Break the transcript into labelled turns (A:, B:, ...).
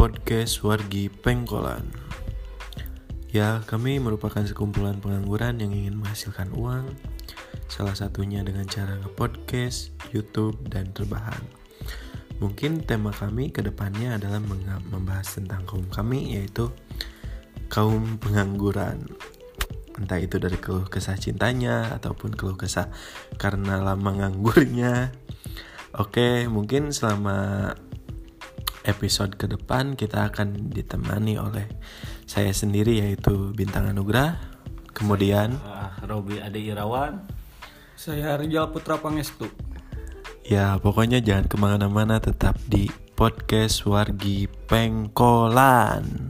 A: podcast Wargi Pengkolan. Ya, kami merupakan sekumpulan pengangguran yang ingin menghasilkan uang, salah satunya dengan cara nge-podcast, YouTube, dan rebahan. Mungkin tema kami ke depannya adalah membahas tentang kaum kami, yaitu kaum pengangguran. Entah itu dari keluh kesah cintanya, ataupun keluh kesah karena lama nganggurnya. Oke, mungkin selama episode ke depan kita akan ditemani oleh saya sendiri yaitu Bintang Anugrah, kemudian
B: uh, Robi Ade Irawan,
C: saya Rijal Putra Pangestu.
A: Ya pokoknya jangan ke mana-mana tetap di podcast Wargi Pengkolan.